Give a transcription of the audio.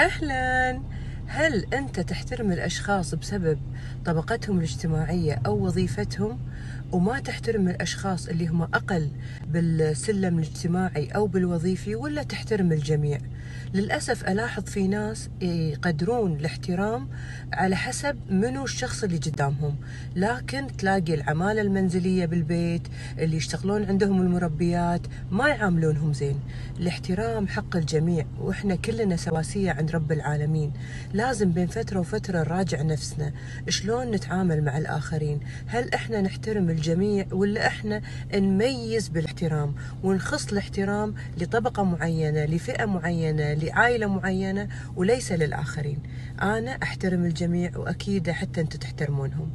أهلا. هل أنت تحترم الأشخاص بسبب طبقتهم الاجتماعية أو وظيفتهم؟ وما تحترم الأشخاص اللي هم أقل بالسلم الاجتماعي أو بالوظيفي ولا تحترم الجميع. للأسف ألاحظ في ناس يقدرون الاحترام على حسب منو الشخص اللي قدامهم. لكن تلاقي العمالة المنزلية بالبيت اللي يشتغلون عندهم المربيات ما يعاملونهم زين. الاحترام حق الجميع وإحنا كلنا سواسية عند رب العالمين. لازم بين فترة وفترة نراجع نفسنا. شلون نتعامل مع الآخرين؟ هل إحنا نحترم الجميع ولا إحنا نميز بالإحترام؟ ونخص الاحترام لطبقة معينة لفئة معينة لعائلة معينة وليس للآخرين. أنا أحترم الجميع وأكيد حتى أنتم تحترمونهم.